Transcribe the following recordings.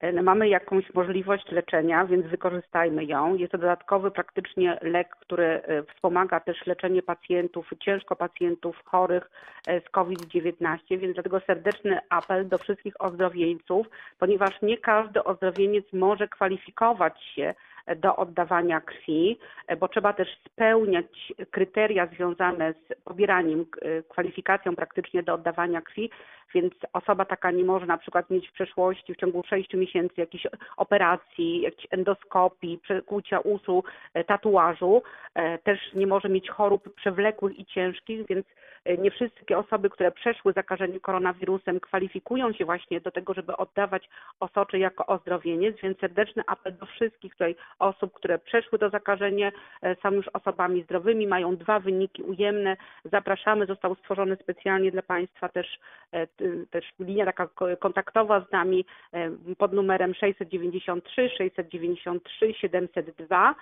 e, mamy jakąś możliwość leczenia, więc wykorzystajmy ją. Jest to dodatkowy praktycznie lek, który e, wspomaga też leczenie pacjentów, ciężko pacjentów chorych e, z COVID-19, więc dlatego serdeczny apel do wszystkich ozdrowieńców, ponieważ nie każdy ozdrowieniec może kwalifikować się do oddawania krwi, bo trzeba też spełniać kryteria związane z pobieraniem, kwalifikacją praktycznie do oddawania krwi, więc osoba taka nie może na przykład mieć w przeszłości w ciągu 6 miesięcy jakichś operacji, jakichś endoskopii, przekłucia uszu, tatuażu, też nie może mieć chorób przewlekłych i ciężkich, więc nie wszystkie osoby, które przeszły zakażenie koronawirusem kwalifikują się właśnie do tego, żeby oddawać osocze jako ozdrowieniec, więc serdeczny apel do wszystkich tutaj osób, które przeszły to zakażenie, są już osobami zdrowymi, mają dwa wyniki ujemne. Zapraszamy, został stworzony specjalnie dla Państwa też, też linia taka kontaktowa z nami pod numerem 693 693 702.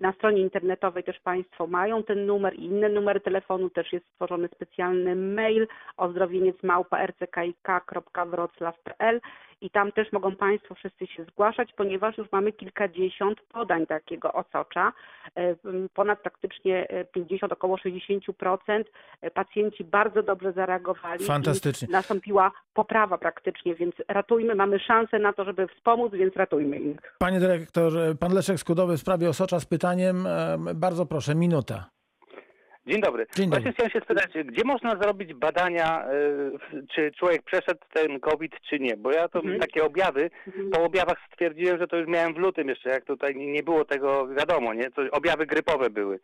Na stronie internetowej też Państwo mają ten numer i inne numery telefonu, też jest stworzony specjalny mail ozdrowieniecmałpa.rckik.wroclaw.pl i tam też mogą Państwo wszyscy się zgłaszać, ponieważ już mamy kilkadziesiąt podań takiego osocza. Ponad praktycznie 50, około 60% pacjenci bardzo dobrze zareagowali. Fantastycznie. Nastąpiła poprawa praktycznie, więc ratujmy, mamy szansę na to, żeby wspomóc, więc ratujmy ich. Panie dyrektor, pan Leszek Skudowy w sprawie osocza z pytaniem. Bardzo proszę, minuta. Dzień dobry. Dzień dobry. Właśnie chciałem się spytać, gdzie można zrobić badania, y, czy człowiek przeszedł ten COVID, czy nie? Bo ja to Mhm. takie objawy, po objawach stwierdziłem, że to już miałem w lutym jeszcze, jak tutaj nie, było tego wiadomo, nie? To objawy grypowe były.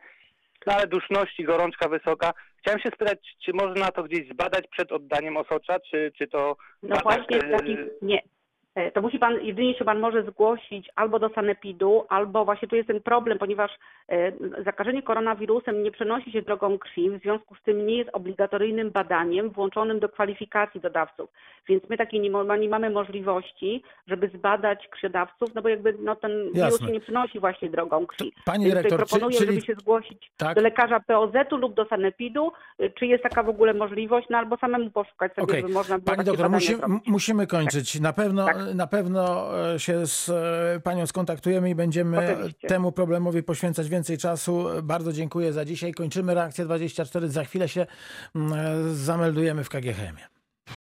No ale duszności, gorączka wysoka. Chciałem się spytać, czy można to gdzieś zbadać przed oddaniem osocza, czy, czy to... No badać, właśnie w y, takich, nie. E, To musi pan, jedynie się pan może zgłosić albo do sanepidu, albo właśnie tu jest ten problem, ponieważ e, zakażenie koronawirusem nie przenosi się drogą krwi, w związku z tym nie jest obligatoryjnym badaniem włączonym do kwalifikacji dodawców. Więc my takiej nie, nie mamy możliwości, żeby zbadać krwiodawców, no bo jakby no, ten wirus Jasne. się nie przenosi właśnie drogą krwi. Pani Więc tutaj dyrektor, czy- proponuję, czyli- żeby się zgłosić Tak. do lekarza POZ-u lub do sanepidu, y, czy jest taka w ogóle możliwość, no albo samemu poszukać sobie, żeby można było Pani takie doktor, musi, musimy kończyć. Na pewno, Tak. Na pewno e, się z e, panią skontaktujemy i będziemy Oczywiście. temu problemowi poświęcać więcej czasu. Bardzo dziękuję za dzisiaj. Kończymy reakcję 24. Za chwilę się mm, e, zameldujemy w KGHM.